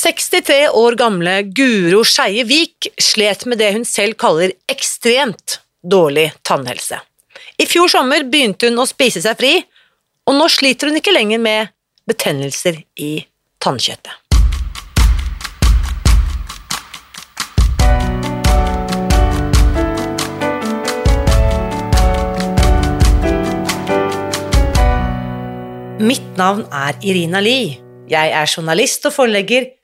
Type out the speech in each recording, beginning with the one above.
63 år gamle Guro Skeie Vik slet med det hun selv kaller ekstremt dårlig tannhelse. I fjor sommer begynte hun å spise seg fri, og nå sliter hun ikke lenger med betennelser i tannkjøttet. Mitt navn er Irina Lie. Jeg er journalist og forlegger,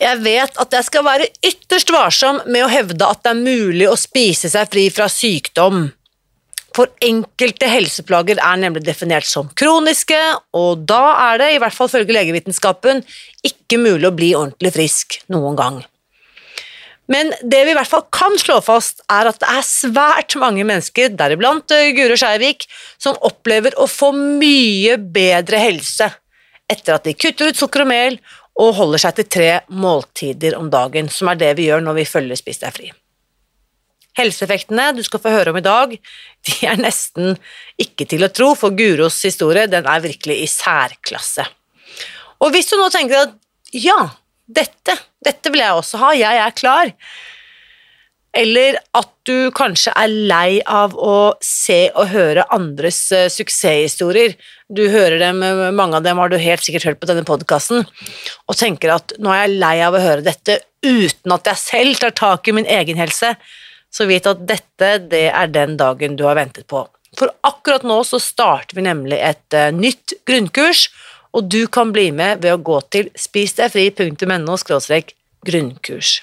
Jeg vet at jeg skal være ytterst varsom med å hevde at det er mulig å spise seg fri fra sykdom. For enkelte helseplager er nemlig definert som kroniske, og da er det, i hvert fall følge legevitenskapen, ikke mulig å bli ordentlig frisk noen gang. Men det vi i hvert fall kan slå fast, er at det er svært mange mennesker, deriblant eh, Guro Skeivik, som opplever å få mye bedre helse etter at de kutter ut sukker og mel og holder seg til tre måltider om dagen, som er det vi gjør når vi følger Spis deg fri. Helseeffektene du skal få høre om i dag, de er nesten ikke til å tro, for Guros historie den er virkelig i særklasse. Og hvis du nå tenker at ja, dette, dette vil jeg også ha, jeg er klar, eller at du kanskje er lei av å se og høre andres uh, suksesshistorier. Du hører dem, eh, mange av dem har du helt sikkert hørt på denne podkasten, og tenker at nå er jeg lei av å høre dette uten at jeg selv tar tak i min egen helse, så vit at dette, det er den dagen du har ventet på. For akkurat nå så starter vi nemlig et uh, nytt grunnkurs, og du kan bli med ved å gå til spisdegfri.no grunnkurs.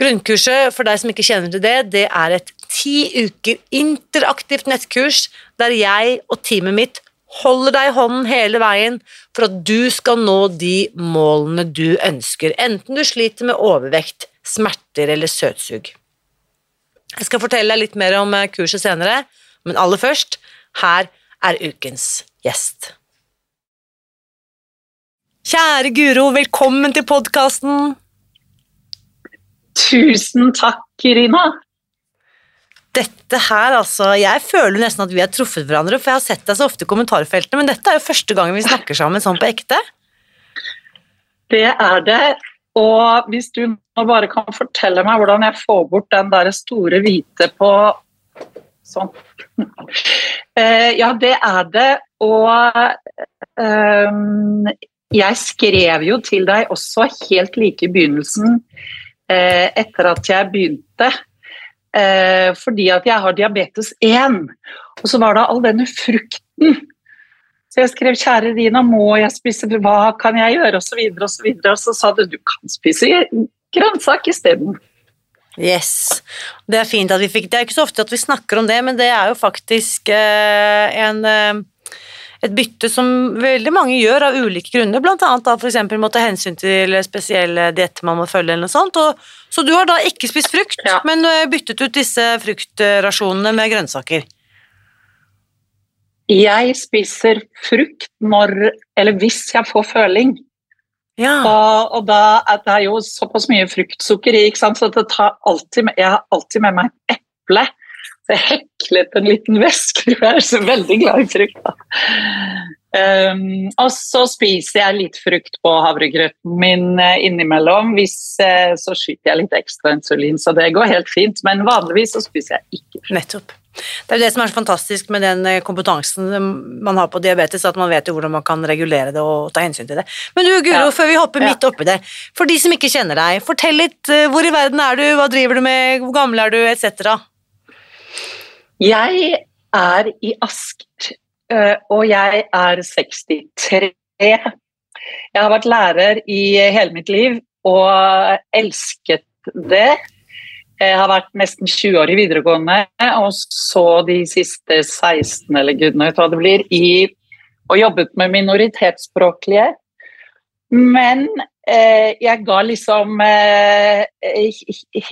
Grunnkurset, for deg som ikke kjenner til det, det er et ti uker interaktivt nettkurs der jeg og teamet mitt holder deg i hånden hele veien for at du skal nå de målene du ønsker, enten du sliter med overvekt, smerter eller søtsug. Jeg skal fortelle deg litt mer om eh, kurset senere, men aller først, her er ukens gjest. Kjære Guro, velkommen til podkasten! Tusen takk, Irina. Dette her, altså Jeg føler nesten at vi har truffet hverandre, for jeg har sett deg så ofte i kommentarfeltene, men dette er jo første gangen vi snakker sammen sånn på ekte. Det er det. Og hvis du nå bare kan fortelle meg hvordan jeg får bort den der store hvite på Sånn. Eh, ja, det er det. Og um, jeg skrev jo til deg også helt like i begynnelsen etter at jeg begynte. Eh, fordi at jeg har diabetes 1. Og så var det all denne frukten. Så jeg skrev 'Kjære Rina, må jeg spise Hva kan jeg gjøre?' osv. Og, så videre, og, så sa du 'du kan spise grønnsak isteden'. Yes. Det er fint at vi fikk Det er ikke så ofte at vi snakker om det, men det er jo faktisk eh, en eh, et bytte som veldig mange gjør av ulike grunner, bl.a. f.eks. må ta hensyn til spesielle dietter man må følge, eller noe sånt. Og, så du har da ikke spist frukt, ja. men eh, byttet ut disse fruktrasjonene med grønnsaker? Jeg spiser frukt når, eller hvis jeg får føling. Ja. Og, og, da er det jo såpass mye fruktsukker i, så det tar alltid, jeg har alltid med meg et eple så jeg heklet en liten veske. Jeg er så veldig glad i frukt. Um, og så spiser jeg litt frukt på havregrøten min uh, innimellom. Hvis uh, så skyter jeg litt ekstra insulin, så det går helt fint. Men vanligvis så spiser jeg ikke frukt. Nettopp. Det er jo det som er så fantastisk med den eh, kompetansen man har på diabetes, at man vet jo hvordan man kan regulere det og ta hensyn til det. Men du Guro, Ja. før vi hopper Ja. midt oppi det, for de som ikke kjenner deg, fortell litt eh, hvor i verden er du, hva driver du med, hvor gammel er du, etc. Jeg er i Asker, og jeg er 63. Jeg har vært lærer i hele mitt liv og elsket det. Jeg har vært nesten 20 år i videregående, og så de siste 16 eller gudene vet hva det blir, i, og jobbet med minoritetsspråklige. Men eh, jeg ga liksom eh,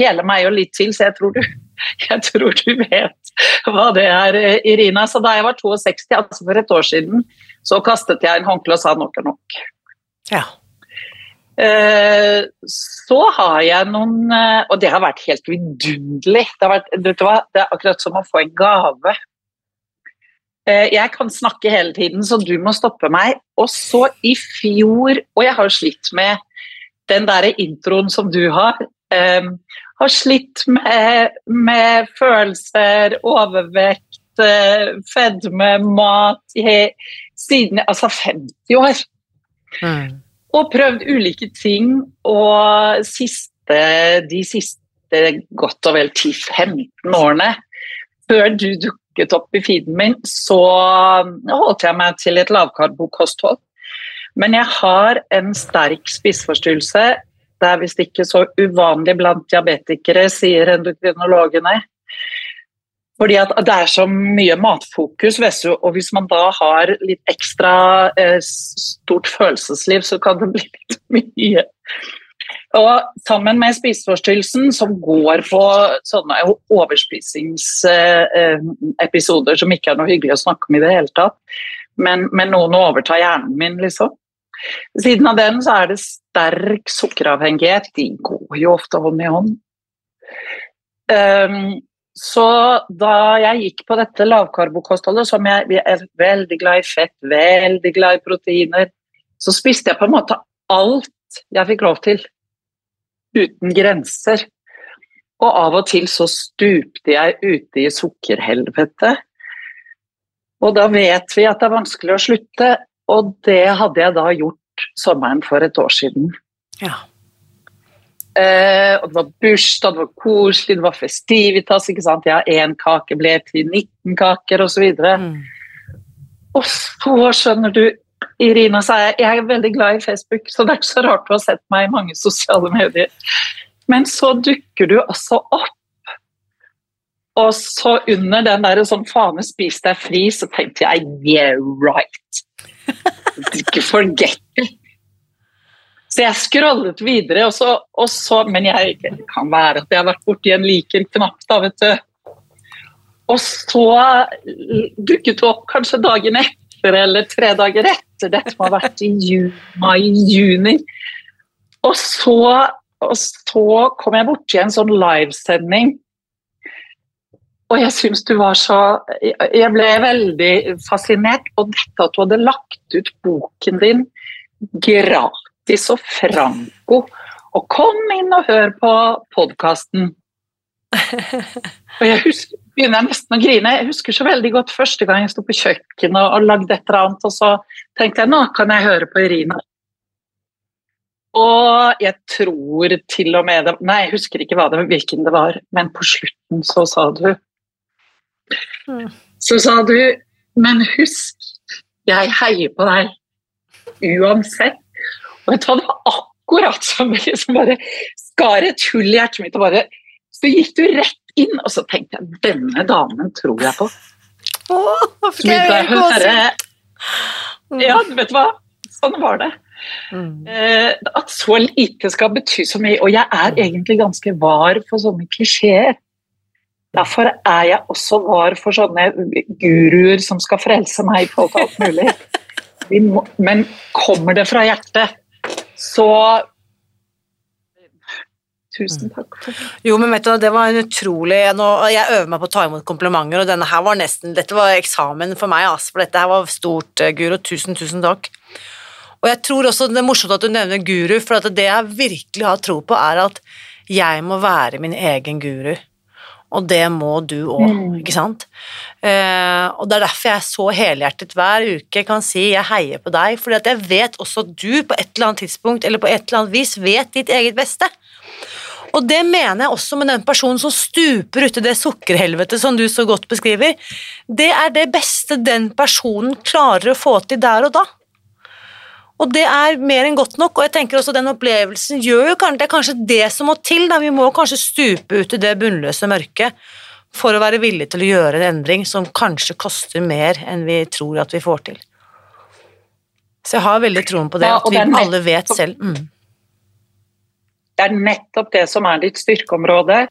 hele meg og litt til, så jeg tror du, jeg tror du vet hva det er, eh, Irina. Så da jeg var 62, altså for et år siden, så kastet jeg en håndkle og sa nok er nok. Ja. Eh, så har jeg noen eh, Og det har vært helt vidunderlig. Det, har vært, det er akkurat som å få en gave. Jeg kan snakke hele tiden, så du må stoppe meg. Og så i fjor Og jeg har jo slitt med den derre introen som du har. Har slitt med, med følelser, overvekt, eh, fedme, mat he- siden altså 50 år Mm. og prøvd ulike ting. Og siste, de siste godt og vel 10-15 årene, før du dukket opp i feeden min, så holdt jeg meg til et lavkarbokosthold. Men jeg har en sterk spiseforstyrrelse. Det er visst ikke så uvanlig blant diabetikere, sier endokrinologene. Fordi at det er så mye matfokus, Vesu, og hvis man da har litt ekstra eh, stort følelsesliv, så kan det bli litt mye. Og sammen med spiseforstyrrelsen, som går på sånne overspisingsepisoder som ikke er noe hyggelig å snakke om i det hele tatt, men, men noen overtar hjernen min, liksom. Siden av den så er det sterk sukkeravhengighet. De går jo ofte hånd i hånd. Um, så da jeg gikk på dette lavkarbokostholdet, som jeg, jeg er veldig glad i fett, veldig glad i proteiner, så spiste jeg på en måte alt jeg fikk lov til. Uten grenser. Og av og til så stupte jeg ute i sukkerhelvete. Og da vet vi at det er vanskelig å slutte, og det hadde jeg da gjort sommeren for et år siden. Ja. Eh, og det var bursdag, det var koselig, det var festivitas. ikke sant? Ja, én kake ble til 19 kaker osv. Mm. Og så skjønner du, Irina, sa jeg, jeg er veldig glad i Facebook, så det er ikke så rart du har sett meg i mange sosiale medier. Men så dukker du også opp. Og så under den der sånn faen spis deg fri, så tenkte jeg yeah, right. Ikke forget it. Så jeg scrollet videre, og så, og så Men jeg det kan være at jeg har vært borti en liker-knapp, da, vet du. Og så dukket det opp kanskje dagen etter, eller tre dager etter. Dette må ha vært i mai-juni. Og og så kom jeg borti en sånn livesending. Og jeg syns du var så Jeg ble veldig fascinert. Og dette at du hadde lagt ut boken din gratis og franco. Og kom inn og hør på podkasten. Og jeg husker, begynner jeg nesten å grine. Jeg husker så veldig godt første gang jeg sto på kjøkkenet og, og lagde et eller annet, og så tenkte jeg nå kan jeg høre på Irina. Og jeg tror til og med det, Nei, jeg husker ikke det, hvilken det var, men på slutten så sa du. Så sa du Men husk, jeg heier på deg uansett. Og du hva, det var akkurat som jeg liksom bare skar et hull i hjertet mitt, og bare Så gikk du rett inn, og så tenkte jeg denne damen tror jeg på. Åh, Så fikk jeg jeg høre Ja, vet du hva, sånn var det. Mm. Eh, at så lite skal bety så mye. Og jeg er egentlig ganske var for sånne klisjeer. Derfor er jeg også var for sånne guruer som skal frelse meg i forhold til alt mulig. Må, men kommer det fra hjertet, så Tusen takk. Jo, men vet du, det var en utrolig Jeg øver meg på å ta imot komplimenter, og denne her var nesten Dette var eksamen for meg, Altså, for dette her var stort, eh, Guro. Tusen, tusen takk. Og jeg tror også det er morsomt at du nevner guru, for det jeg virkelig har tro på, er at jeg må være min egen guru. Og det må du òg, Mm. ikke sant? Eh, og det er derfor jeg så helhjertet hver uke kan si jeg heier på deg, fordi at jeg vet også at du på et eller annet tidspunkt eller på et eller annet vis vet ditt eget beste. Og det mener jeg også med den personen som stuper uti det sukkerhelvetet som du så godt beskriver. Det er det beste den personen klarer å få til der og da. Og det er mer enn godt nok, og jeg tenker også den opplevelsen gjør jo kanskje, det er kanskje det som må til, da vi må kanskje stupe ut i det bunnløse mørket for å være villig til å gjøre en endring som kanskje koster mer enn vi tror at vi får til. Så jeg har veldig troen på det, at vi alle vet selv. Mm. Det er nettopp det som er ditt styrkeområde.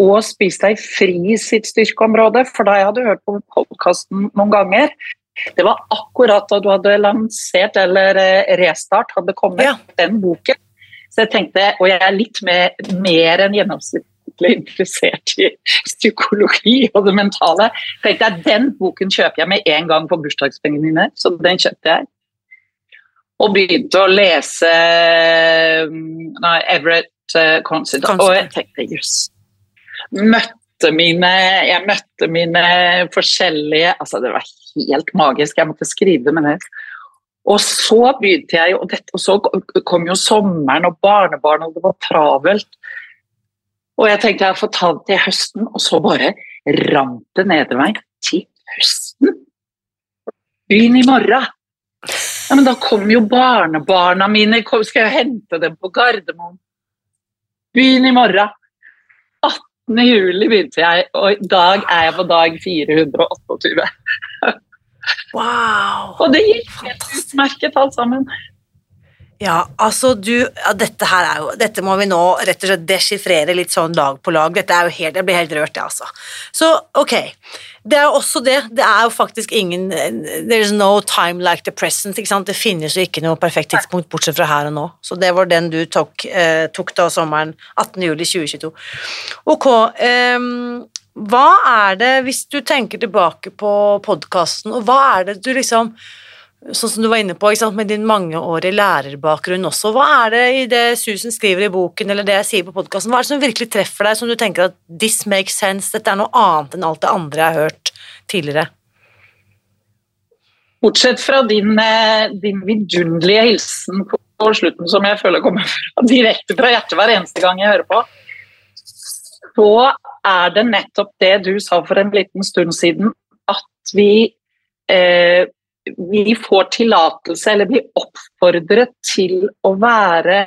Og Spis deg fri sitt styrkeområde, for da jeg hadde hørt på podkasten noen ganger Det var akkurat da du hadde lansert, eller eh, Restart hadde kommet, Ja. den boken. Så jeg tenkte, og jeg er litt mer, mer enn gjennomsnittlig interessert i psykologi og det mentale, tenkte jeg den boken kjøper jeg med en gang for bursdagspengene mine, så den kjøpte jeg. Og begynte å lese mm, nei, Everett uh, og jeg tenkte jøss. Møtte mine, jeg møtte mine forskjellige altså Det var helt magisk, jeg måtte skrive det med ned. Og så begynte jeg, og, dette, og så kom jo sommeren og barnebarn, og det var travelt. Og jeg tenkte jeg får ta det til høsten, og så bare rant det nedover meg til høsten. Begynn i morgen. Ja, men da kommer jo barnebarna mine, skal jeg hente dem på Gardermoen? Begynn i morgen. 18. juli begynte jeg, og i dag er jeg på dag 428. Wow! Og det gikk helt utmerket alt sammen. Ja, altså du ja, Dette her er jo Dette må vi nå rett og slett deschiffrere litt sånn lag på lag. Dette er jo helt Jeg blir helt rørt, jeg, altså. Så ok. Det er jo også det. Det er jo faktisk ingen There's no time like the present. ikke sant? Det finnes jo ikke noe perfekt tidspunkt bortsett fra her og nå. Så det var den du tok, eh, tok da sommeren 18. juli 2022. Ok. ehm, hva er det, hvis du tenker tilbake på podkasten, og hva er det du liksom sånn som du var inne på, med din mangeårige lærerbakgrunn også, hva er det i det Susan skriver i boken, eller det jeg sier på podkasten, hva er det som virkelig treffer deg, som du tenker at this makes sense, dette er noe annet enn alt det andre jeg har hørt tidligere? Bortsett fra din, eh, din vidunderlige hilsen på, slutten, som jeg føler kommer direkte fra hjertet hver eneste gang jeg hører på, så er det nettopp det du sa for en liten stund siden, at vi, eh, vi får tillatelse, eller blir oppfordret til å være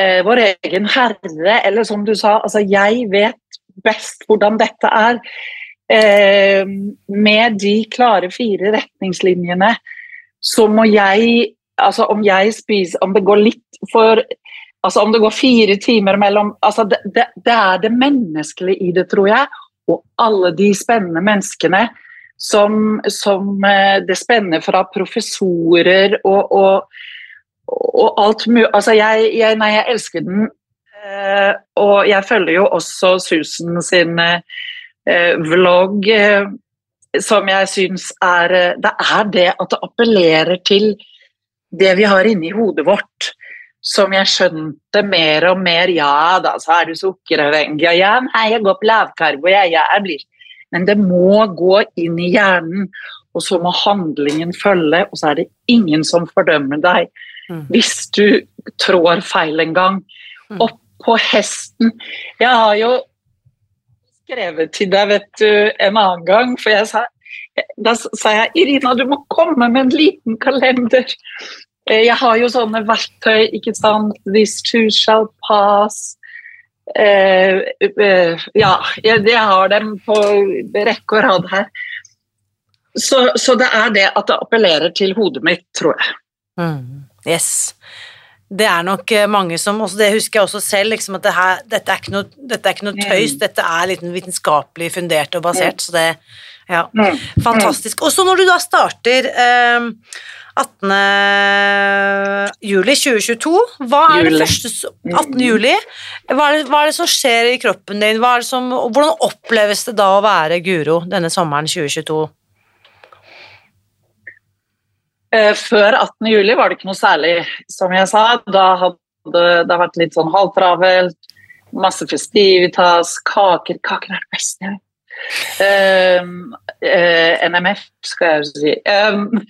eh, vår egen herre, eller som du sa, altså jeg vet best hvordan dette er. Eh, med de klare fire retningslinjene, så må jeg Altså om jeg spiser Om det går litt for Altså om det går fire timer mellom altså det, det, det er det menneskelige i det, tror jeg. Og alle de spennende menneskene som, som eh, Det spenner fra professorer og, og, og alt mulig Altså jeg, jeg, nei, jeg elsker den. Eh, og jeg følger jo også Susan sin eh, vlogg, eh, som jeg syns er eh, Det er det at det appellerer til det vi har inni hodet vårt, som jeg skjønte mer og mer. Ja da, så er du sukkeravhengig. Ja, nei, jeg går på lavkarbo, jeg, jeg blir Men det må gå inn i hjernen, og så må handlingen følge, og så er det ingen som fordømmer deg Mm. hvis du trår feil en gang. Mm. Opp på hesten. Jeg har jo skrevet til deg vet du, en annen gang, for jeg sa, da sa jeg Irina, du må komme med en liten kalender. Eh, Jeg har jo sånne verktøy, ikke sant. This too shall pass. Eh, eh, ja, jeg, har dem på rekke og rad her. Så, så det er det at det appellerer til hodet mitt, tror jeg. Mm. Yes. Det er nok eh, mange som også, Det husker jeg også selv, liksom at det her, dette, er ikke noe, dette er ikke noe tøys, dette er litt vitenskapelig fundert og basert, så det Ja. Mm. Fantastisk. Og så når du da starter eh, 18. juli 2022, hva er det første 18. juli, hva er, det, hva er det som skjer i kroppen din? Hva er det som, hvordan oppleves det da å være Guro denne sommeren 2022? Eh, Før 18. juli var det ikke noe særlig, som jeg sa. Da hadde det vært litt sånn halvtravelt. masse festivitas, kaker Kaker er det beste jeg vet. Um, uh, NMF, skal jeg si. Um,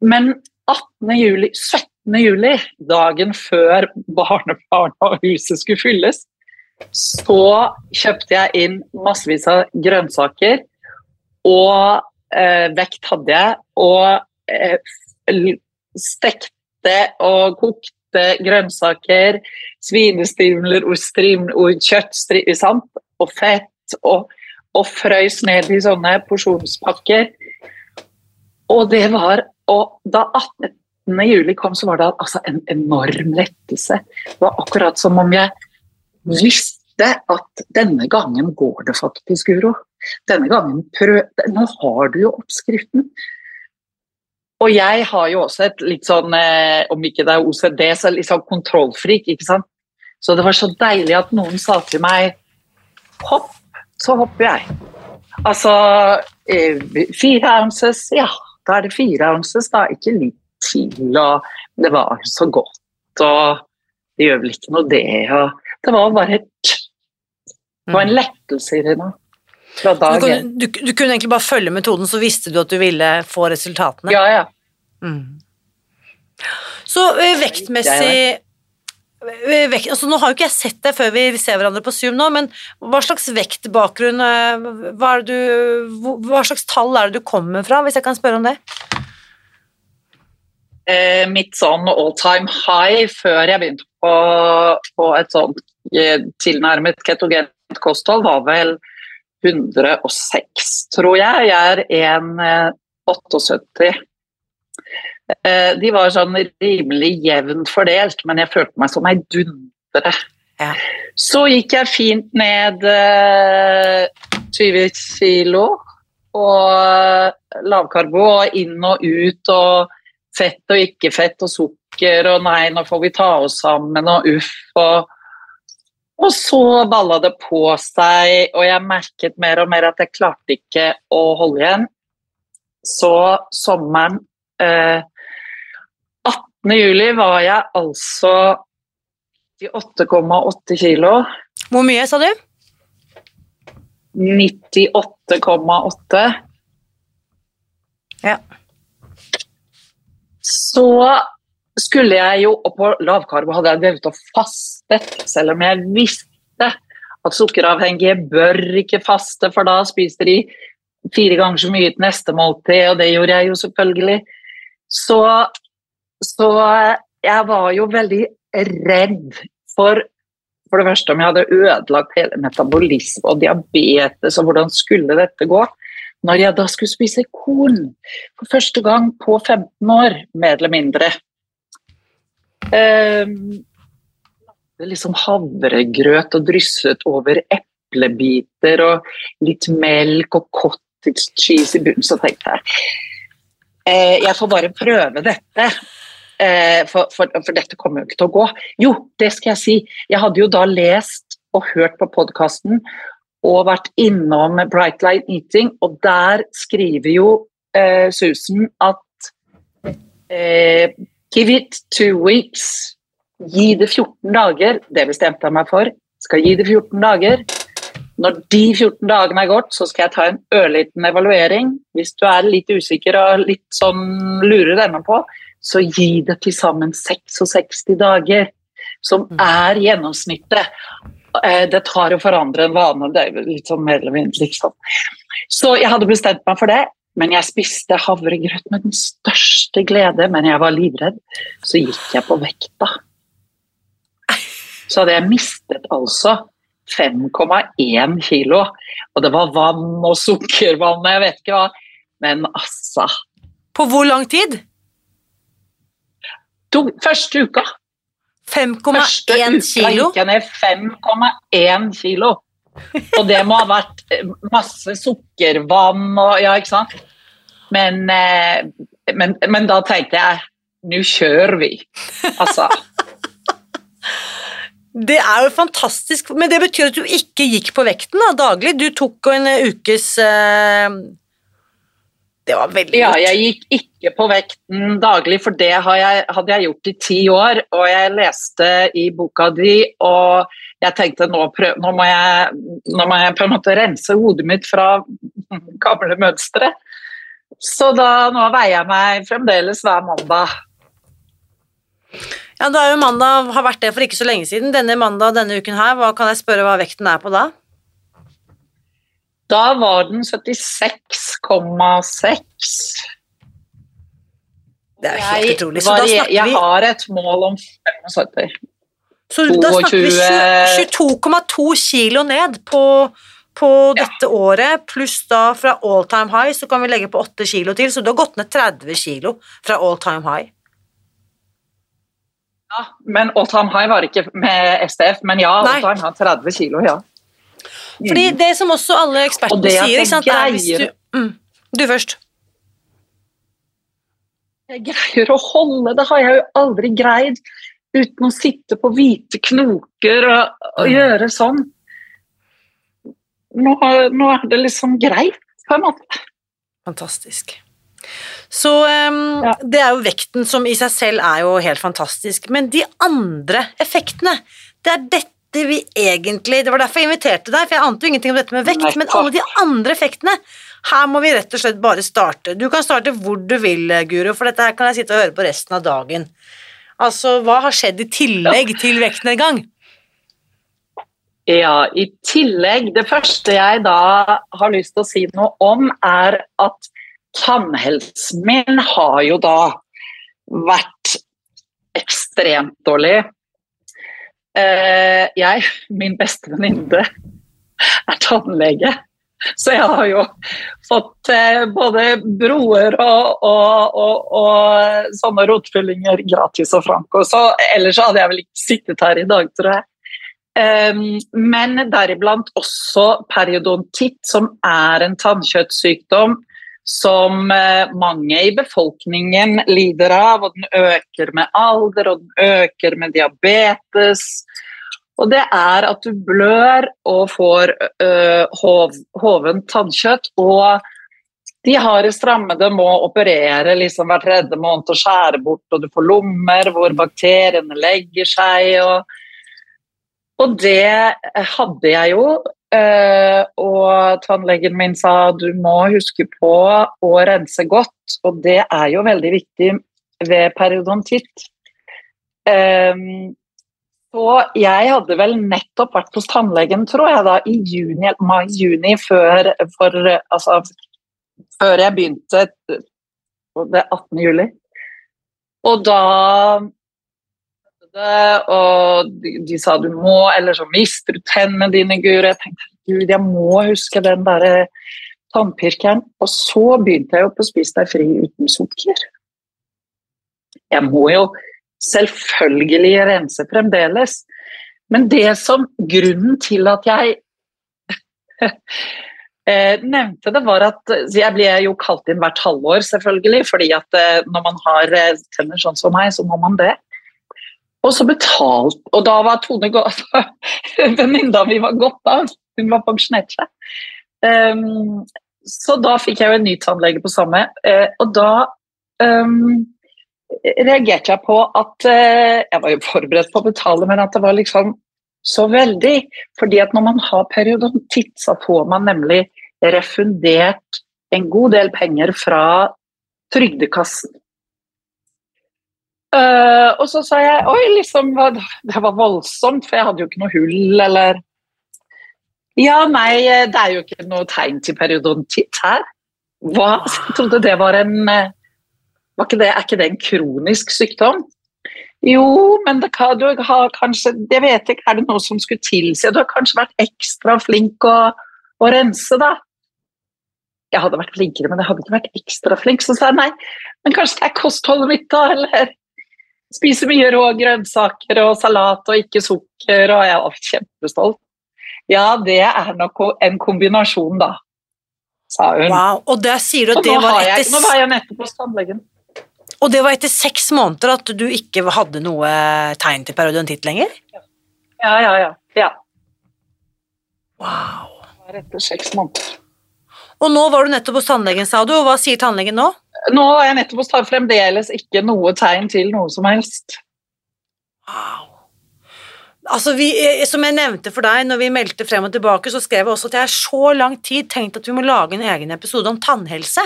men 18. juli, 17. juli, dagen før barnebarna og huset skulle fylles, så kjøpte jeg inn massevis av grønnsaker, og eh, vekt hadde jeg, og eh, stekte og kokte grønnsaker, svinestrimler, og kjøttstrimler og fett, og, og frøys ned i sånne porsjonspakker. Og det var Og da 18. juli kom, så var det altså en enorm lettelse. Det var akkurat som om jeg visste at denne gangen går det faktisk, Guro. Denne gangen prøv... Nå har du jo oppskriften. Og jeg har jo også et litt sånn, eh, om ikke det er OCD, så litt sånn kontrollfrik, ikke sant. Så det var så deilig at noen sa til meg hopp, så hopper jeg. Altså eh, fire ounces, ja, da er det fire ounces, da. Ikke litt til, og det var så godt, og det gjør vel ikke noe, det. Og det var bare et Det var en lettelse i det nå. Fra Du, dag én. du, du kunne egentlig bare følge metoden, så visste du at du ville få resultatene. Ja, ja. Mm. Så eh, vektmessig vekt, altså, Nå har jo ikke jeg sett deg før vi ser hverandre på Zoom nå, men hva slags vektbakgrunn eh, hva, du, hva slags tall er det du kommer fra, hvis jeg kan spørre om det? eh, mitt sånn all time high før jeg begynte på, på et sånn tilnærmet ketogent kosthold, var vel 106, tror jeg. Jeg er 1,78. Eh, de var sånn rimelig jevnt fordelt, men jeg følte meg som ei dundre. Ja. Så gikk jeg fint ned eh, 20 kilo og lavkarbo og inn og ut og fett og ikke fett og sukker og nei, nå får vi ta oss sammen og uff og og så balla det på seg, og jeg merket mer og mer at jeg klarte ikke å holde igjen. Så sommeren eh, 18. juli var jeg altså 98,8 kilo. Hvor mye, sa du? 98,8. Ja. Så skulle jeg jo Og på lavkarbo hadde jeg drevet og fastet, selv om jeg visste at sukkeravhengige bør ikke faste, for da spiser de fire ganger så mye til neste måltid, og det gjorde jeg jo selvfølgelig. Så, så jeg var jo veldig redd for for det første om jeg hadde ødelagt hele metabolisme og diabetes, og hvordan skulle dette gå? Når jeg da skulle spise korn for første gang på 15 år, mer eller mindre. Um, liksom havregrøt og drysset over eplebiter og litt melk og cottage cheese i bunnen, så tenkte jeg jeg får bare prøve dette. Eh, for, for, for dette kommer jo ikke til å gå. Jo, det skal jeg si. Jeg hadde jo da lest og hørt på podkasten og vært innom Bright Light Eating, og der skriver jo eh, Susan at eh, Give it two weeks. Gi det 14 dager. Det bestemte jeg meg for. Skal gi det 14 dager. Når de 14 dagene er gått, så skal jeg ta en ørliten evaluering. Hvis du er litt usikker og litt sånn lurer ennå på, så gi det til sammen 66 dager. Som er gjennomsnittet. Eh, Det tar å forandre en vane. Det er litt sånn mer eller mindre, liksom. Så jeg hadde bestemt meg for det. Men jeg spiste havregrøt med den største glede, men jeg var livredd. Så gikk jeg på vekta. Så hadde jeg mistet altså 5,1 kilo. Og det var vann og sukkervann og jeg vet ikke hva. Men altså På hvor lang tid? to, Første uka. 5,1 kilo? Første uka gikk jeg ned 5,1 kilo. Og det må ha vært eh, masse sukkervann og Ja, ikke sant? Men, eh, men, men da tenkte jeg nå kjører vi. Altså. Det er jo fantastisk, men det betyr at du ikke gikk på vekten da, daglig. Du tok en ukes eh, Det var veldig Ja, jeg gikk ikke på vekten daglig, for det hadde jeg gjort i ti år. Og jeg leste i boka di, og jeg tenkte nå, prøv, nå, må, jeg, nå må jeg på en måte rense hodet mitt fra gamle mønstre. Så da, nå veier jeg meg fremdeles hver mandag. Ja, da er jo mandag har vært det for ikke så lenge siden. Denne mandag denne uken her, hva kan jeg spørre hva vekten er på da? Da var den 76,6. Det er helt Jeg, utrolig. Så da snakker jeg vi har et mål om 75. Så da snakker vi 22,2 kilo ned på, på Ja. dette året, pluss da fra all time high så kan vi legge på 8 kilo til, så du har gått ned 30 kilo fra all time high. Ja, men time high var ikke med STF, men ja, Nei. har 30 kilo, ja. Mm. Fordi det som også alle ekspertene sier, ikke sant, er hvis du mm, Du først. Jeg greier å holde, det har jeg jo aldri greid uten å sitte på hvite knoker og, og Mm. gjøre sånn. Nå, nå er det liksom greit, på en måte. Fantastisk. Så um, Ja. det er jo vekten som i seg selv er jo helt fantastisk, men de andre effektene, det er dette vi egentlig Det var derfor jeg inviterte deg, for jeg ante jo ingenting om dette med vekt, Nei, men alle de andre effektene her må vi rett og slett bare starte. Du kan starte hvor du vil, Guro, for dette her kan jeg sitte og høre på resten av dagen. Altså, hva har skjedd i tillegg til vektnedgang? Ja, i tillegg, det første jeg da har lyst til å si noe om, er at tannhelsen har jo da vært ekstremt dårlig. Eh, jeg, min beste venninne, er tannlege. Så jeg har jo fått eh, både broer og, og, og, og sånne rotfyllinger gratis og franco. Så ellers hadde jeg vel ikke sittet her i dag, tror jeg. Um, men deriblant også periodontitt, som er en tannkjøttsykdom som eh, mange i befolkningen lider av, og den øker med alder, og den øker med diabetes. Og det er at du blør og får øh, hov, hoven tannkjøtt, og de har strammede må operere liksom hver tredje måned og skjære bort, og du får lommer hvor bakteriene legger seg. og og det hadde jeg jo, eh, og tannlegen min sa du må huske på å rense godt, og det er jo veldig viktig ved periodontitt. Ehm, Så jeg hadde vel nettopp vært hos tannlegen, tror jeg, da, i juni, mai-juni, før, altså, før jeg begynte det 18. juli. Og da og de, de sa du må, eller så mister du tennene dine, Guri. Jeg tenkte gud, jeg må huske den der tannpirkeren. Og så begynte jeg jo på Spis deg fri uten sukker. Jeg må jo selvfølgelig rense fremdeles. Men det som grunnen til at jeg eh, nevnte det, var at jeg ble jo kalt inn hvert halvår, selvfølgelig. fordi at eh, når man har eh, tenner sånn som meg, så må man det. Og så betalt Og da var Tone Venninna mi var gått av. Hun var pensjonert seg. Um, så da fikk jeg jo en ny tannlege på samme. Uh, og da um, reagerte jeg på at uh, Jeg var jo forberedt på å betale, men at det var liksom så veldig. fordi at når man har periodontitt, så får man nemlig refundert en god del penger fra Trygdekassen. Uh, og så sa jeg oi, liksom, det var voldsomt, for jeg hadde jo ikke noe hull eller Ja, nei, det er jo ikke noe tegn til periodontitt her. Hva? Jeg trodde det var en var ikke det, Er ikke det en kronisk sykdom? Jo, men det kan, du har kanskje Jeg vet ikke, er det noe som skulle tilsi Du har kanskje vært ekstra flink å, å rense, da? Jeg hadde vært flinkere, men jeg hadde ikke vært ekstra flink. Så sa jeg nei, men kanskje det er kostholdet mitt, da? Eller Spiser mye rå grønnsaker og salat og ikke sukker, og jeg var kjempestolt. Ja, det er nok en kombinasjon, da, sa hun. Wow, og der sier du at det var etter... jeg, nå var jeg nettopp hos tannlegen. og det var etter seks måneder at du ikke hadde noe tegn til periodontitt lenger? Ja, ja, ja. ja. Wow. Det var etter seks måneder. Og nå var du nettopp hos tannlegen, sa du, og hva sier tannlegen nå? Nå har jeg nettopp hos tannlegen, fremdeles ikke noe tegn til noe som helst. Wow. Altså, vi, eh, som jeg nevnte for deg når vi meldte frem og tilbake, så skrev jeg også at jeg har så lang tid tenkt at vi må lage en egen episode om tannhelse.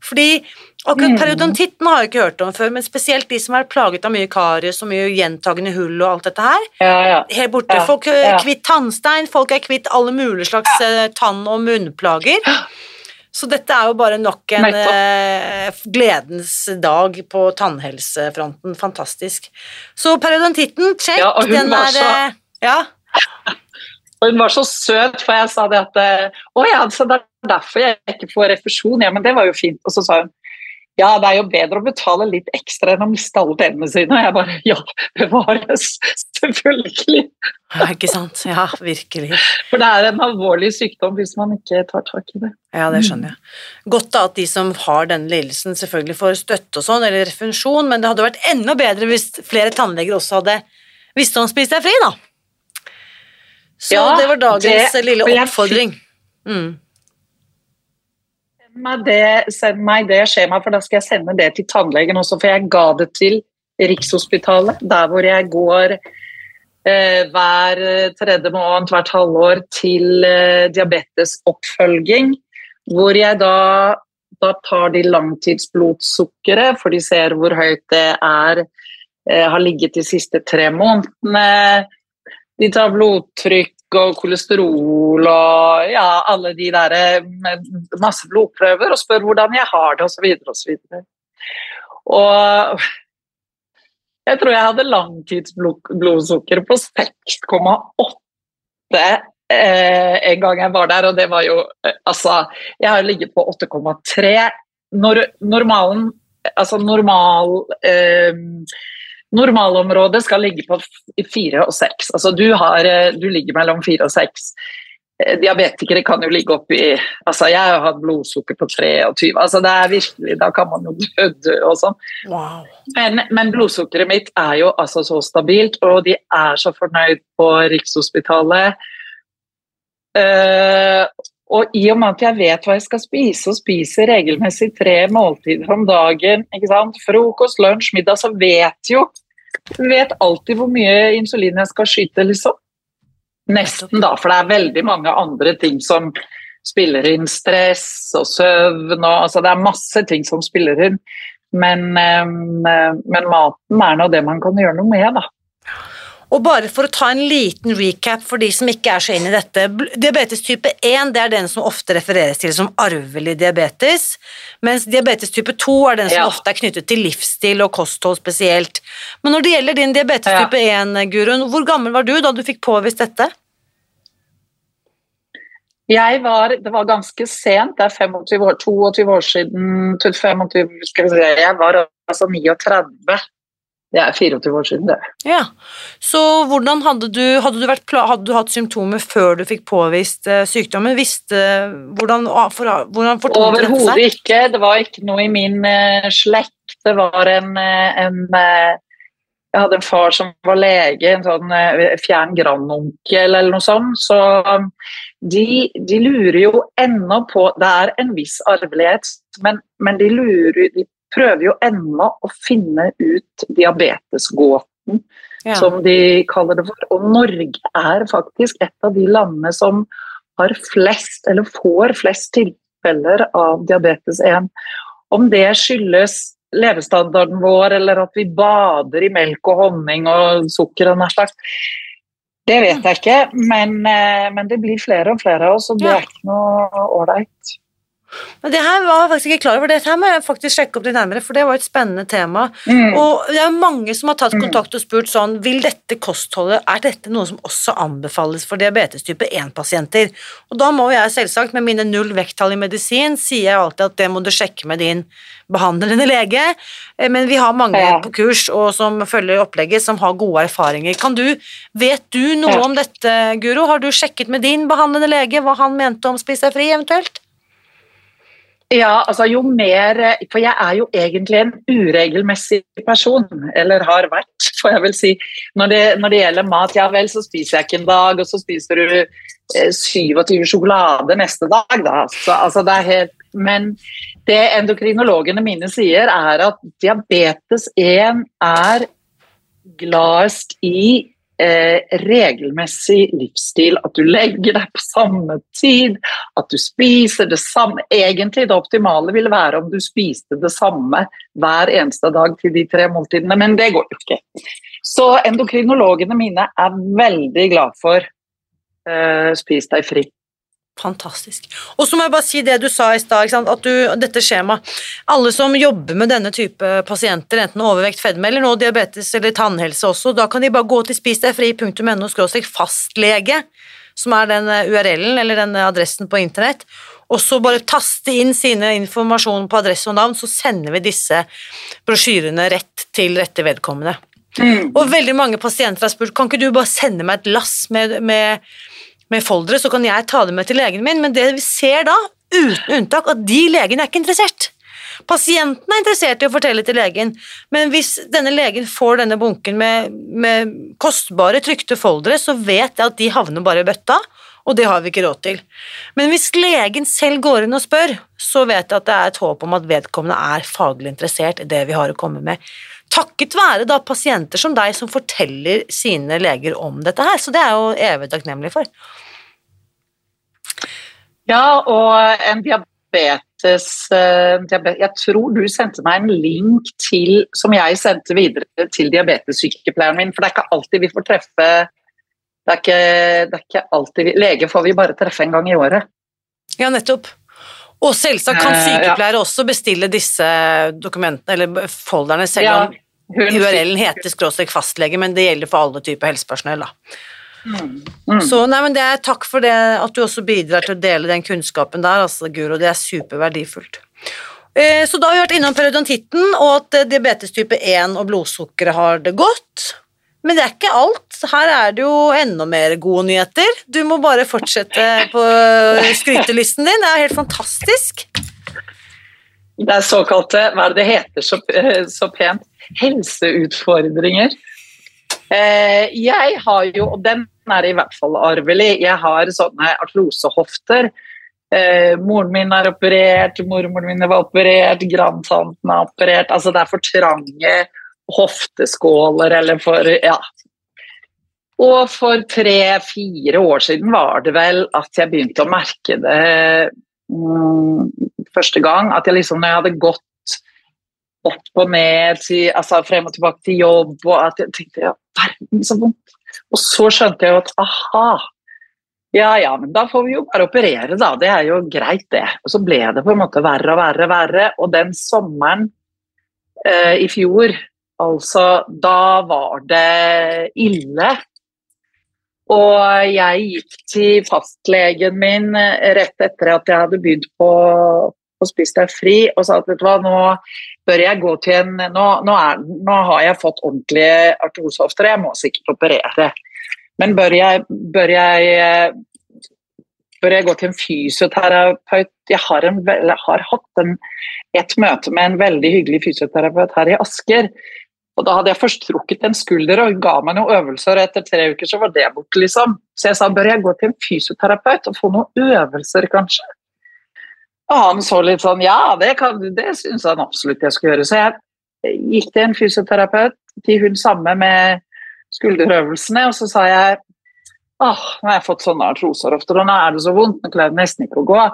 Fordi akkurat Mm. periodontitten har jeg ikke hørt om før, men spesielt de som er plaget av mye karies og mye gjentagende hull og alt dette her. Ja, ja. Helt borte. Ja, Folk er ja. kvitt tannstein, folk er kvitt alle mulige slags eh, tann- og munnplager. Så dette er jo bare nok en eh, gledens dag på tannhelsefronten. Fantastisk. Så periodontitten, check. Ja, og hun den var er så- eh, Ja. Og hun var så søt, for jeg sa det at eh, Å ja, så det er derfor jeg ikke får refusjon. Ja, men det var jo fint. Og så sa hun ja, det er jo bedre å betale litt ekstra enn å miste alle tennene sine. Og jeg bare ja, bevares. Selvfølgelig. ja, ikke sant. Ja, virkelig. For det er en alvorlig sykdom hvis man ikke tar tak i det. Ja, det skjønner jeg. Godt da at de som har denne lidelsen selvfølgelig får støtte og sånn, eller refusjon, men det hadde vært enda bedre hvis flere tannleger også hadde visst om å deg fri, da. Så Ja, det var dagens det- lille oppfordring. Mm. Send meg, det, send meg det skjemaet, for da skal jeg sende det til tannlegen også. For jeg ga det til Rikshospitalet, der hvor jeg går hver tredje måned, hvert halvår, til eh, diabetesoppfølging. Hvor jeg da, da tar de langtidsblodsukkeret, for de ser hvor høyt det er, eh, har ligget de siste tre månedene. De tar blodtrykk og kolesterol og ja, alle de der med masse blodprøver og spør hvordan jeg har det osv. osv. Og jeg tror jeg hadde langtidsblodsukker på 6,8 eh, en gang jeg var der, og det var jo eh, Altså, jeg har ligget på 8,3. Når, normalen Altså normal eh, Normalområdet skal ligge på f- fire og seks. Altså du, har, eh, du ligger mellom fire og seks. Eh, Diabetikere kan jo ligge oppi altså Jeg har hatt blodsukker på 23. altså det er virkelig, Da kan man jo dø, og sånn. Wow. Men, men blodsukkeret mitt er jo altså så stabilt, og de er så fornøyd på Rikshospitalet. Uh, og i og med at jeg vet hva jeg skal spise, og spiser regelmessig tre måltider om dagen, ikke sant? frokost, lunsj, middag, så vet jo vet alltid hvor mye insulin jeg skal skyte, liksom. Nesten, da, for det er veldig mange andre ting som spiller inn. Stress og søvn og altså Det er masse ting som spiller inn. Men, eh, men maten er nå det man kan gjøre noe med, da. Og bare for å ta en liten recap for de som ikke er så inn i dette. Diabetes type 1 det er den som ofte refereres til som arvelig diabetes, mens diabetes type 2 er den som Ja. ofte er knyttet til livsstil og kosthold spesielt. Men når det gjelder din diabetes Ja. type 1, Gurun, hvor gammel var du da du fikk påvist dette? Jeg var, Det var ganske sent, det er 25 år, 22 år siden 25, skal vi si, Jeg var altså 39. Det er 24 år siden, det. Ja, Så hvordan hadde du Hadde du, vært, hadde du hatt symptomer før du fikk påvist uh, sykdommen? Visste Hvordan, for, hvordan fortonte dette Overhodet ikke. Det var ikke noe i min uh, slekt. Det var en, eh, en Jeg hadde en far som var lege, en sånn fjern grandonkel eller noe sånt. Så um, de, de lurer jo ennå på Det er en viss arvelighet, men, men de lurer De prøver jo ennå å finne ut diabetesgåten Ja. som de kaller det for. Og Norge er faktisk et av de landene som har flest, eller får flest tilfeller av diabetes 1. Om det skyldes levestandarden vår, eller at vi bader i melk og honning og sukker og nær sagt, det vet jeg ikke, men, eh, men det blir flere og flere av oss, og det er ikke noe ålreit. Men det her var jeg faktisk ikke klar over. Det her må jeg faktisk sjekke opp litt nærmere, for det var et spennende tema. Mm. Og det er mange som har tatt Mm. kontakt og spurt sånn Vil dette kostholdet Er dette noe som også anbefales for diabetes type 1-pasienter? Og da må jeg selvsagt, med mine null vekttall i medisin, sier jeg alltid at det må du sjekke med din behandlende lege. Eh, Men vi har mange Ja. på kurs og som følger opplegget, som har gode erfaringer. Kan du, Vet du noe Ja. om dette, Guro? Har du sjekket med din behandlende lege hva han mente om Spis deg fri, eventuelt? Ja, altså jo mer For jeg er jo egentlig en uregelmessig person, eller har vært, får jeg vel si. Når det, når det gjelder mat, ja vel, så spiser jeg ikke en dag, og så spiser du eh, 27 sjokolader neste dag, da. Så, altså, det er helt Men det endokrinologene mine sier, er at diabetes 1 er gladest i eh, regelmessig livsstil. At du legger deg på samme tid, at du spiser det samme. Egentlig det optimale ville være om du spiste det samme hver eneste dag til de tre måltidene, men det går jo ikke. Så endokrinologene mine er veldig glad for eh, spis deg fri. Fantastisk. Og så må jeg bare si det du sa i stad, at du, dette skjemaet Alle som jobber med denne type pasienter, enten overvekt, fedme eller nå diabetes eller tannhelse også, da kan de bare gå til spisdegfri.no fastlege, som er den eh, URL-en eller den adressen på internett, og så bare taste inn sine informasjon på adresse og navn, så sender vi disse brosjyrene rett til rette vedkommende. Mm. Og veldig mange pasienter har spurt kan ikke du bare sende meg et lass med, med med foldere, så kan jeg ta det med til legen min, men det vi ser da, uten unntak, at de legene er ikke interessert. Pasienten er interessert i å fortelle til legen, men hvis denne legen får denne bunken med, med kostbare, trykte foldere, så vet jeg at de havner bare i bøtta, og det har vi ikke råd til. Men hvis legen selv går inn og spør, så vet jeg at det er et håp om at vedkommende er faglig interessert i det vi har å komme med. Takket være da pasienter som deg som forteller sine leger om dette her, så det er jo evig takknemlig for. Ja, og en diabetes uh, Jeg tror du sendte meg en link til, som jeg sendte videre til diabetessykepleieren min, for det er ikke alltid vi får treffe det er ikke, det er ikke alltid vi, Lege får vi bare treffe en gang i året. Ja, nettopp. Og selvsagt kan sykepleiere uh, ja. også bestille disse dokumentene eller folderne, selv ja, om URL-en heter skråstrek fastlege, men det gjelder for alle typer helsepersonell. da. Mm. Mm. Så nei, men det er takk for det at du også bidrar til å dele den kunnskapen der, altså, Guro. Det er superverdifullt. Eh, så da har vi vært innom periodontitten, og at eh, diabetes type 1 og blodsukkeret har det godt. Men det er ikke alt. Her er det jo enda mer gode nyheter. Du må bare fortsette på skrytelisten din. Det er helt fantastisk. Det er såkalte, hva er det det heter så, eh, så pent, helseutfordringer. Eh, jeg har jo, og den er i hvert fall arvelig, jeg har sånne artrosehofter. Eh, moren min er operert, mormoren min var operert, grandtanten er operert. Altså det er for trange hofteskåler eller for Ja. Og for tre-fire år siden var det vel at jeg begynte å merke det mm, første gang. At jeg liksom, når jeg hadde gått opp og ned, til, altså frem og tilbake til jobb. og at jeg tenkte ja, verden så vondt. Og så skjønte jeg jo at aha, ja ja, men da får vi jo bare operere, da. Det er jo greit, det. Og så ble det på en måte verre og verre og verre. Og den sommeren eh, i fjor, altså, da var det ille. Og jeg gikk til fastlegen min eh, rett etter at jeg hadde begynt på, på Spis deg fri, og sa at vet du hva, nå bør jeg gå til en Nå, nå, er, nå har jeg fått ordentlige artrosehofter, jeg må sikkert operere. Men bør jeg, bør jeg, bør jeg gå til en fysioterapeut? Jeg har, en, har hatt en, et møte med en veldig hyggelig fysioterapeut her i Asker. Og Da hadde jeg først trukket en skulder og ga meg noen øvelser, og etter tre uker så var det borte. liksom. Så jeg sa bør jeg gå til en fysioterapeut og få noen øvelser, kanskje? Og han så litt sånn Ja, det, kan, det syns han absolutt jeg skulle gjøre. Så jeg gikk til en fysioterapeut, til hun samme med skulderøvelsene, og så sa jeg åh, nå har jeg fått sånne artroserhofter, og nå er det så vondt, nå klarer jeg nesten ikke å gå.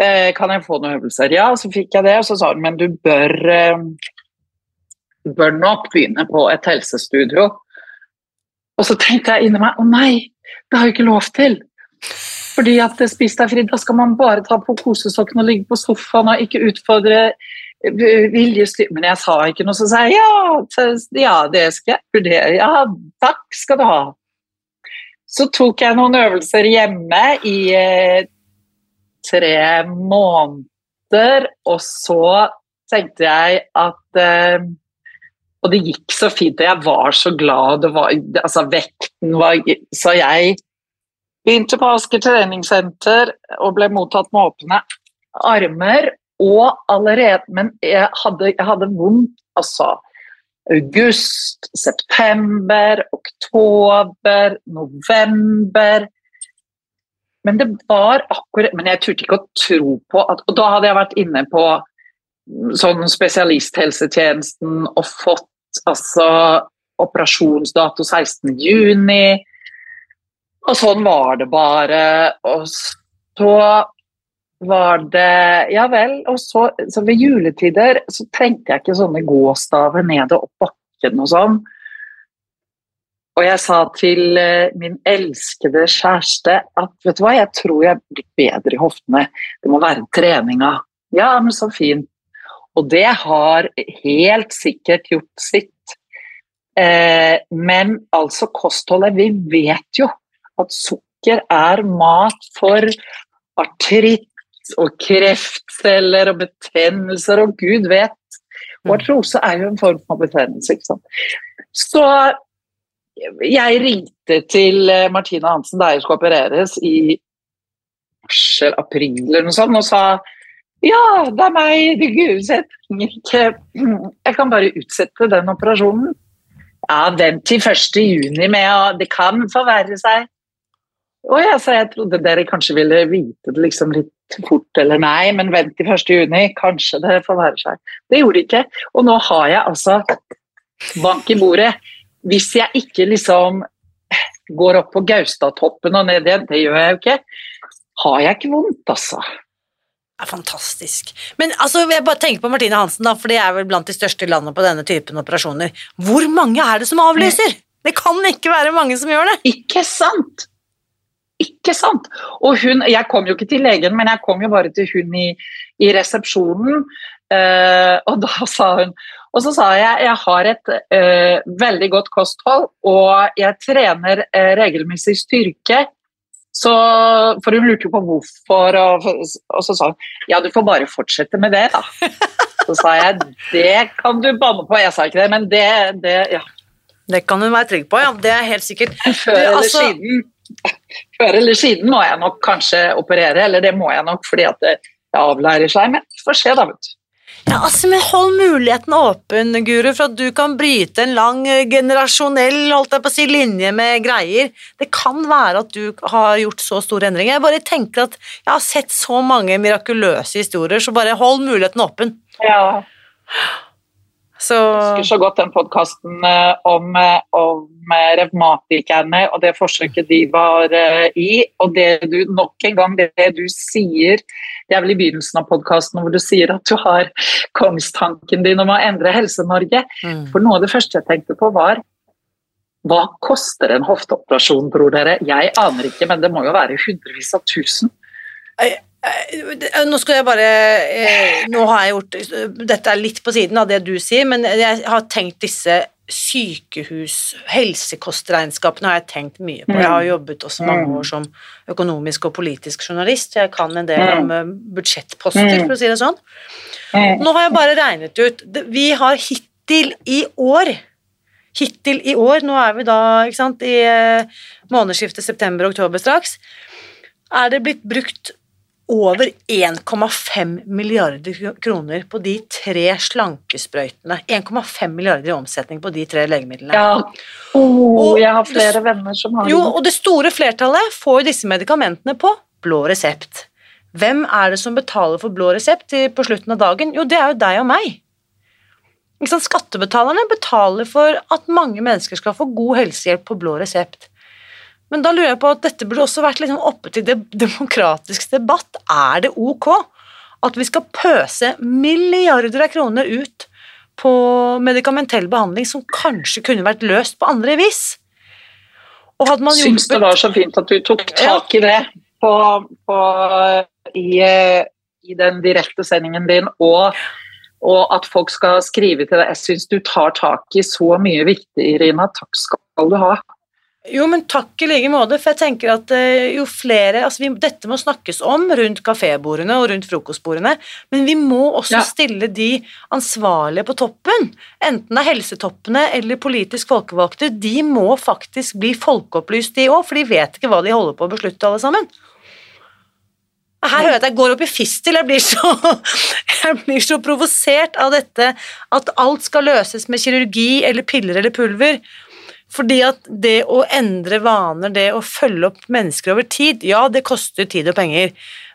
Eh, kan jeg få noen øvelser? Ja, så fikk jeg det, og så sa hun men du bør, eh, bør nok begynne på et helsestudio. Og så tenkte jeg inni meg å nei, det har jeg ikke lov til. Fordi at spis deg fri, da skal man bare ta på kosesokken og ligge på sofaen og ikke utfordre eh, viljestyr... Men jeg sa ikke noe, så sa jeg ja, ja det skal jeg vurdere. Ja, takk skal du ha. Så tok jeg noen øvelser hjemme i eh, tre måneder, og så tenkte jeg at eh, Og det gikk så fint, og jeg var så glad. Det var, altså, vekten var Så jeg Begynte på Asker treningssenter og ble mottatt med åpne armer. Og allerede Men jeg hadde, jeg hadde vondt, altså. August, september, oktober, november. men det var akkurat Men jeg turte ikke å tro på at Og da hadde jeg vært inne på sånn spesialisthelsetjenesten og fått altså operasjonsdato 16.6. Og sånn var det bare. Og så var det Ja vel. Og så, så ved juletider så trengte jeg ikke sånne gåstaver ned og opp bakken og sånn. Og jeg sa til eh, min elskede kjæreste at vet du hva, jeg tror jeg blir bedre i hoftene. Det må være treninga. Ja, men så fint. Og det har helt sikkert gjort sitt. Eh, men altså kostholdet Vi vet jo at sukker er mat for artritt og kreftceller og betennelser og gud vet. Og artrose er jo en form for betennelse. ikke sant? Så jeg ringte til Martine Martina Hansen da jeg skulle opereres i mars-april eller noe sånt, og sa ja, det er meg, det Gud, jeg kan bare utsette den operasjonen. Ja, vent til 1. juni med å Det kan forverre seg. Og jeg så jeg trodde dere kanskje ville vite det liksom litt fort eller nei, men vent til 1. juni, kanskje det forverrer seg. Det gjorde det ikke. Og nå har jeg altså bank i bordet hvis jeg ikke liksom går opp på Gaustatoppen og ned igjen, det gjør jeg jo ikke, har jeg ikke vondt, altså. Det er fantastisk. Men altså, jeg bare tenker på Martine Hansen, da, for det er vel blant de største i landet på denne typen operasjoner. Hvor mange er det som avlyser? Det kan ikke være mange som gjør det. Ikke sant? Ikke sant? Og hun, Jeg kom jo ikke til legen, men jeg kom jo bare til hun i, i resepsjonen. Uh, og da sa hun og så sa jeg jeg har et uh, veldig godt kosthold, og jeg trener uh, regelmessig styrke. Så, for hun lurte jo på hvorfor, og, og, så sa hun ja, du får bare fortsette med det, da. Så sa jeg det kan du banne på. Jeg sa ikke det, men det, det ja. Det kan hun være trygg på, ja. Det er helt sikkert. Før eller, altså... siden, før eller siden må jeg nok kanskje operere, eller det må jeg nok fordi at det, det avlærer seg, men vi får se, da, vet du. Ja, altså, men Hold muligheten åpen, Guru, for at du kan bryte en lang eh, generasjonell holdt jeg på å si, linje med greier. Det kan være at du har gjort så store endringer. Jeg bare tenker at jeg har sett så mange mirakuløse historier, så bare hold muligheten åpen. Ja. Så... Jeg husker så godt den podkasten eh, om, eh, om revmatikerne og det forsøket de var i. Og det du nok en gang, det du sier det er vel i begynnelsen av podkasten hvor du sier at du har kongstanken din om å endre Helse-Norge. Mm. For noe av det første jeg tenkte på, var hva koster en hofteoperasjon, tror dere? Jeg aner ikke, men det må jo være hundrevis av tusen. Nå skal jeg bare eh, Nå har jeg gjort Dette er litt på siden av det du sier, men jeg har tenkt disse sykehus, helsekostregnskapene har jeg tenkt mye på. Jeg har mm. jobbet også mange mm. år som økonomisk og politisk journalist. Jeg kan en del om mm. eh, budsjettposter, for å si det sånn. Nå har jeg bare regnet ut Vi har hittil i år Hittil i år, nå er vi da ikke sant, i eh, månedsskiftet september-oktober straks, er det blitt brukt over 1,5 milliarder kroner på de tre slankesprøytene. 1,5 milliarder i omsetning på de tre legemidlene. Ja, oh, jeg har flere det, venner som har Jo, og det store flertallet får disse medikamentene på blå resept. Hvem er det som betaler for blå resept på slutten av dagen? Jo, det er jo deg og meg. Skattebetalerne betaler for at mange mennesker skal få god helsehjelp på blå resept. Men da lurer jeg på at dette burde også vært liksom oppe til demokratisk debatt. Er det ok at vi skal pøse milliarder av kroner ut på medikamentell behandling som kanskje kunne vært løst på andre vis? Og hadde man Syns det var så fint at du tok tak i det på, på, i, i, den direkte sendingen din, og, og, at folk skal skrive til deg. Jeg syns du tar tak i så mye viktig, Irina. Takk skal du ha. Jo, men takk i like måte, for jeg tenker at uh, jo flere altså vi, Dette må snakkes om rundt kafébordene og rundt frokostbordene, men vi må også ja. stille de ansvarlige på toppen, enten det er helsetoppene eller politisk folkevalgte, de må faktisk bli folkeopplyst, de òg, for de vet ikke hva de holder på å beslutte, alle sammen. Her hører jeg at jeg går opp i fistel. Jeg blir så, jeg blir så provosert av dette at alt skal løses med kirurgi eller piller eller pulver. Fordi at det å endre vaner, det å følge opp mennesker over tid, ja, det koster tid og penger,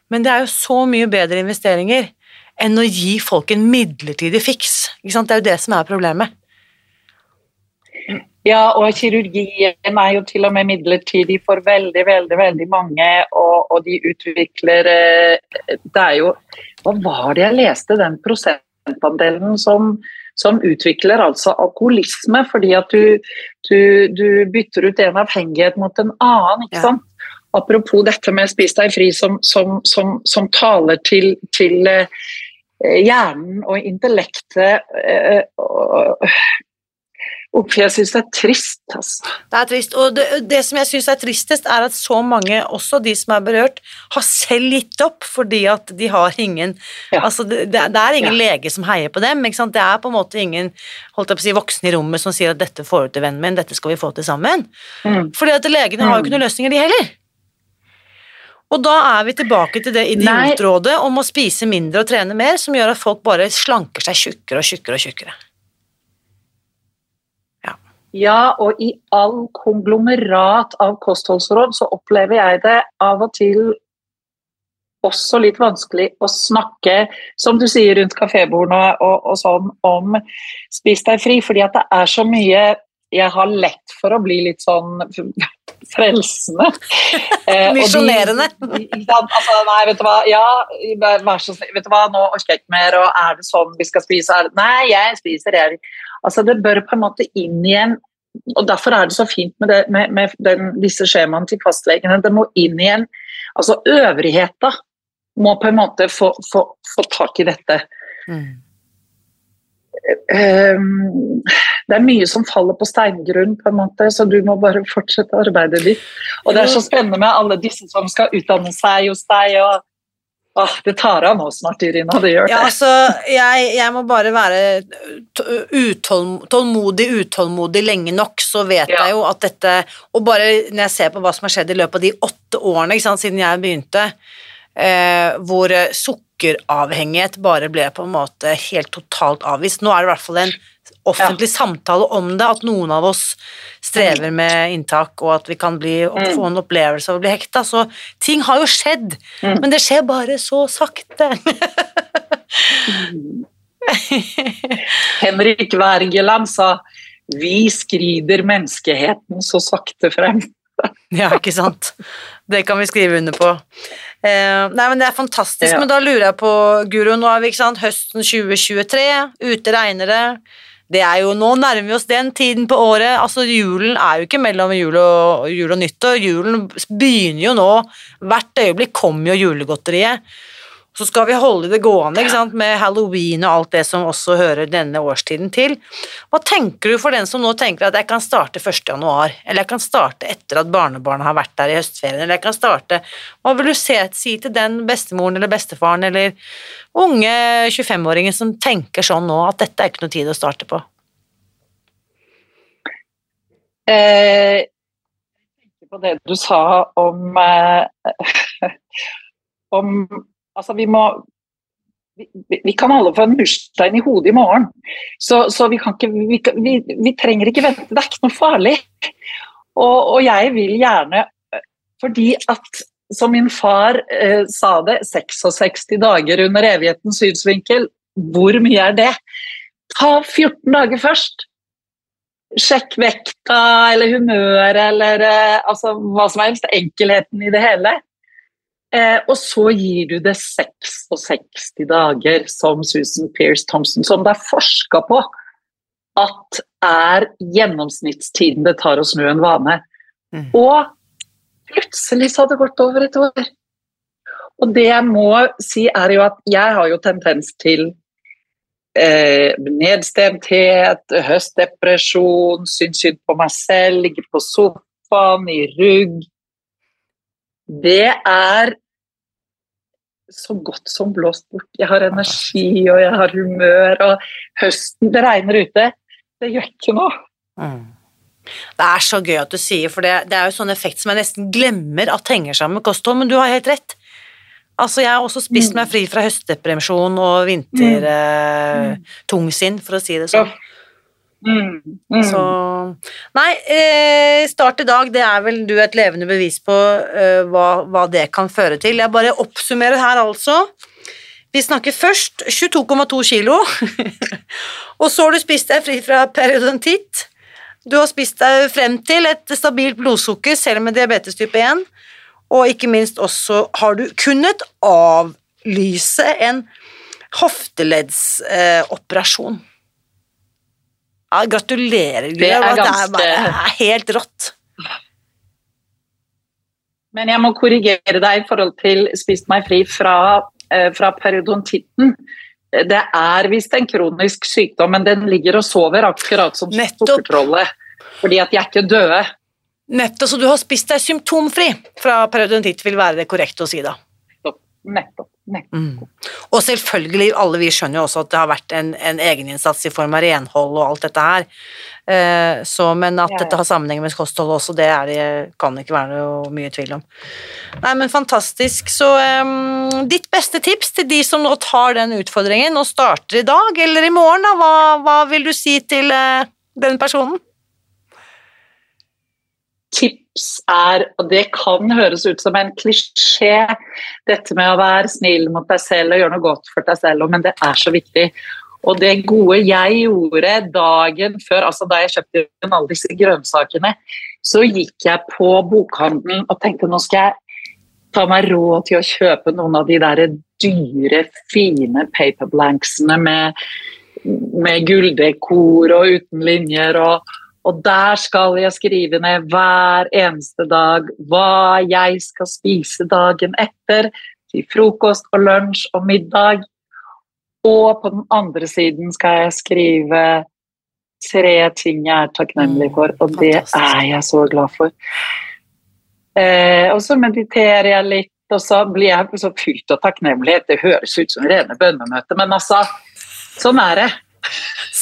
men det er jo så mye bedre investeringer enn å gi folk en midlertidig fiks. Ikke sant? Det er jo det som er problemet. Ja, og kirurgien er jo til og med midlertidig for veldig, veldig veldig mange, og, og de utvikler eh, Det er jo Hva var det jeg leste, den prosentandelen som, som utvikler altså alkoholisme fordi at du, du, du, bytter ut en avhengighet mot en annen. ikke sant? Apropos dette med spis deg fri som, som, som, som taler til, til uh, hjernen og intellektet. Uff, jeg syns det er trist, altså. Det er trist, og det, det som jeg syns er tristest, er at så mange, også de som er berørt, har selv gitt opp fordi at de har ingen ja. Altså, det, det, er ingen ja. lege som heier på dem, ikke sant. Det er på en måte ingen holdt jeg på å si, voksne i rommet som sier at 'dette får du til, vennen min, dette skal vi få til sammen'. Mm. Fordi at legene har jo ikke noen løsninger, de heller. Og da er vi tilbake til det idiotrådet om å spise mindre og trene mer, som gjør at folk bare slanker seg tjukkere og tjukkere og tjukkere. Ja, og i all konglomerat av kostholdsråd så opplever jeg det av og til også litt vanskelig å snakke, som du sier rundt kafébordene og, og, sånn, om spis deg fri, fordi at det er så mye Jeg har lett for å bli litt sånn frelsende. Eh, Misjonerende. altså, nei, vet du hva, ja, vær så snill, vet du hva, nå orker jeg ikke mer, og er det sånn vi skal spise? Nei, jeg spiser, jeg. Altså, det bør på en måte inn igjen og Derfor er det så fint med, det, med, med den, disse skjemaene til fastlegene. Det må inn igjen altså Øvrigheta må på en måte få, få, få tak i dette. Mm. Um, det er mye som faller på steingrunn, på en måte, så du må bare fortsette arbeidet ditt. Og det er så spennende med alle disse som skal utdanne seg hos deg. og Ah, det tar av nå snart, Irina. Det gjør det. Ja, altså, jeg, jeg, må bare være utålmodig, utålmodig lenge nok, så vet ja. jeg jo at dette Og bare når jeg ser på hva som har skjedd i løpet av de åtte årene sant, siden jeg begynte, eh, hvor sukkeravhengighet bare ble på en måte helt totalt avvist Nå er det i hvert fall en offentlig ja. samtale om det, at noen av oss strever mm. med inntak, og at vi kan bli, mm. få en opplevelse av å bli hekta. Så ting har jo skjedd, mm. men det skjer bare så sakte. Henrik Wergeland sa 'Vi skrider menneskeheten så sakte frem'. ja, ikke sant. Det kan vi skrive under på. Eh, nei, men Det er fantastisk, ja. men da lurer jeg på, Guro, nå er vi ikke sant, høsten 2023, ute regner det. Det er jo, Nå nærmer vi oss den tiden på året. altså Julen er jo ikke mellom jul og, jul og nyttår. Julen begynner jo nå. Hvert øyeblikk kommer jo julegodteriet. Så skal vi holde det gående ikke sant, med halloween og alt det som også hører denne årstiden til. Hva tenker du for den som nå tenker at jeg kan starte 1. januar, eller jeg kan starte etter at barnebarna har vært der i høstferien, eller jeg kan starte Hva vil du se, si til den bestemoren eller bestefaren eller unge 25-åringen som tenker sånn nå at dette er ikke noe tid å starte på? Eh, på det du sa om eh, om Altså, vi må vi, vi, kan alle få en murstein i hodet i morgen, så, så vi, ikke, vi, vi, trenger ikke vente. Det er ikke noe farlig. Og, og, jeg vil gjerne, fordi at som min far eh, sa det, 66 dager under evighetens synsvinkel, hvor mye er det? Ta 14 dager først. Sjekk vekta eller humøret eller eh, altså, hva som helst. Enkelheten i det hele. Eh, og så gir du det 66 dager, som Susan Pearce Thompson, som det er forska på at er gjennomsnittstiden det tar å snu en vane. Mm. Og plutselig så hadde det gått over et år. Og det jeg må si, er jo at jeg har jo tendens til eh, nedstemthet, høstdepresjon, syns synd på meg selv, ligge på sofaen, i rugg. Det er så godt som blåst bort. Jeg har energi, og jeg har humør, og høsten Det regner ute. Det gjør ikke noe. Mm. Det er så gøy at du sier, for det, det er jo sånn effekt som jeg nesten glemmer at henger sammen med kosthold, men du har helt rett. Altså, jeg har også spist mm. meg fri fra høstdepresjon og vintertungsinn, mm. eh, for å si det sånn. Mm, mm. Så Nei, eh, start i dag, det er vel du et levende bevis på eh, hva, hva det kan føre til. Jeg bare oppsummerer her, altså. Vi snakker først 22,2 kilo, og så har du spist deg fri fra periodontitt. Du har spist deg frem til et stabilt blodsukker selv med diabetes type 1, og ikke minst også har du kunnet avlyse en hofteledsoperasjon. Ja, gratulerer, er Det er, ganske- bare, det er helt rått. Men jeg må korrigere deg i forhold til spist meg fri fra, eh, fra periodontitten. Det er visst en kronisk sykdom, men den ligger og sover akkurat som sukkertrollet. Fordi at de er ikke døde. Nettopp, så du har spist deg symptomfri fra periodontitt, vil være det korrekte å si da. Nettopp. nettopp. Mm. Og selvfølgelig, alle vi skjønner jo også at det har vært en, en egeninnsats i form av renhold og alt dette her. Eh, så, men at Ja, ja. dette har sammenheng med kosthold også, det det, kan det ikke være noe mye tvil om. Nei, men fantastisk. Så em, ditt beste tips til de som nå tar den utfordringen og starter i dag eller i morgen, da, hva, hva vil du si til eh, den personen? Tips er, og det kan høres ut som en klisjé, dette med å være snill mot deg selv og gjøre noe godt for deg selv, men det er så viktig. Og det gode jeg gjorde dagen før, altså da jeg kjøpte inn alle disse grønnsakene, så gikk jeg på bokhandelen og tenkte nå skal jeg ta meg råd til å kjøpe noen av de der dyre, fine paperblanksene med, med gulldekor og uten linjer og og der skal jeg skrive ned hver eneste dag hva jeg skal spise dagen etter, til frokost og lunsj og middag. Og på den andre siden skal jeg skrive tre ting jeg er takknemlig for, og det er jeg så glad for. Eh, og så mediterer jeg litt, og så blir jeg så fylt av takknemlighet. Det høres ut som rene bønnemøter, men altså, sånn er det.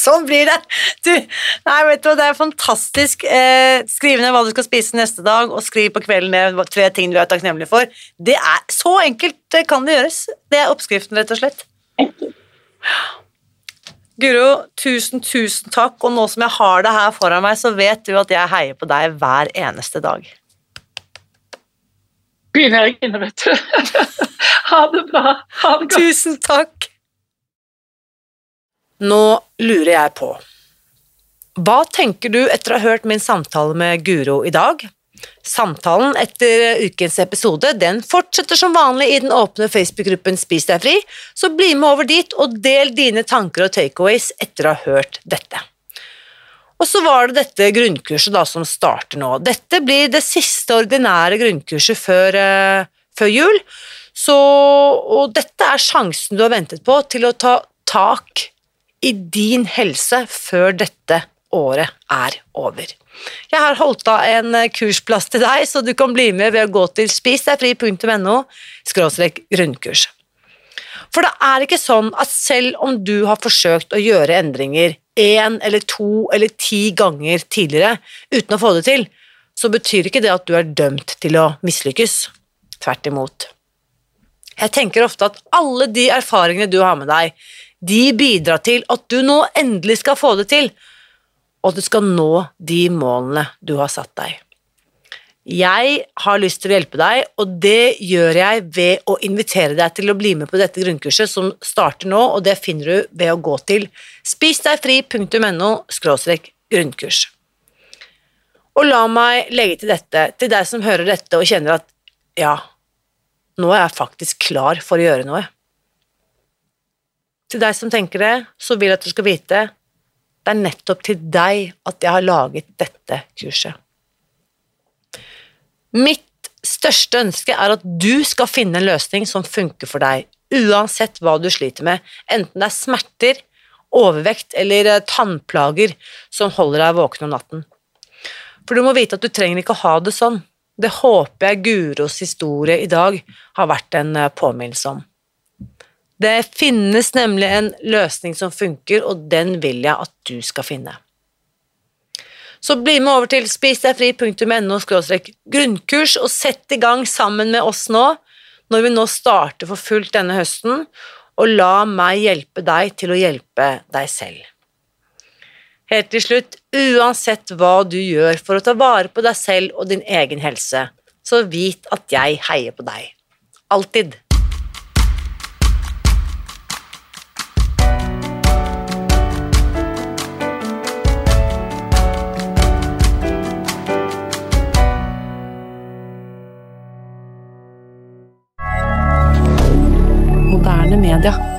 Sånn blir det! Du, nei, vet du, hva, det er fantastisk. Eh, skriv ned hva du skal spise neste dag, og skriv på kvelden ned tre ting du er takknemlig for. Det er Så enkelt Det kan det gjøres. Det er oppskriften, rett og slett. Guro, tusen, tusen takk. Og nå som jeg har det her foran meg, så vet du at jeg heier på deg hver eneste dag. Begynner jeg inne, vet du. ha det bra. Ha det godt. Tusen takk! Nå lurer jeg på Hva tenker du etter å ha hørt min samtale med Guro i dag? Samtalen etter ukens episode den fortsetter som vanlig i den åpne Facebook-gruppen Spis deg fri, så bli med over dit og del dine tanker og takeaways etter å ha hørt dette. Og så var det dette grunnkurset da som starter nå. Dette blir det siste ordinære grunnkurset før, uh, før jul, så, og dette er sjansen du har ventet på til å ta tak i din helse før dette året er over. Jeg har holdt av en eh, kursplass til deg, så du kan bli med ved å gå til spisdegfri.no grunnkurs. For det er ikke sånn at selv om du har forsøkt å gjøre endringer én eller to eller ti ganger tidligere uten å få det til, så betyr ikke det at du er dømt til å mislykkes. Tvert imot. Jeg tenker ofte at alle de erfaringene du har med deg, de bidrar til at du nå endelig skal få det til, og at du skal nå de målene du har satt deg. Jeg har lyst til å hjelpe deg, og det gjør jeg ved å invitere deg til å bli med på dette grunnkurset som starter nå, og det finner du ved å gå til spisdegfri.no grunnkurs. Og la meg legge til dette, til deg som hører dette og kjenner at ja, nå er jeg faktisk klar for å gjøre noe. Til deg som tenker det, så vil jeg at du skal vite det er nettopp til deg at jeg har laget dette kurset. Mitt største ønske er at du skal finne en løsning som funker for deg, uansett hva du sliter med, enten det er smerter, overvekt eller eh, tannplager som holder deg våken om natten. For du må vite at du trenger ikke å ha det sånn. Det håper jeg Guros historie i dag har vært en eh, påminnelse om. Det finnes nemlig en løsning som funker, og den vil jeg at du skal finne. Så bli med over til spisdegfri.no grunnkurs og sett i gang sammen med oss nå, når vi nå starter for fullt denne høsten, og la meg hjelpe deg til å hjelpe deg selv. Helt til slutt, uansett hva du gjør for å ta vare på deg selv og din egen helse, så vit at jeg heier på deg. Alltid. القادة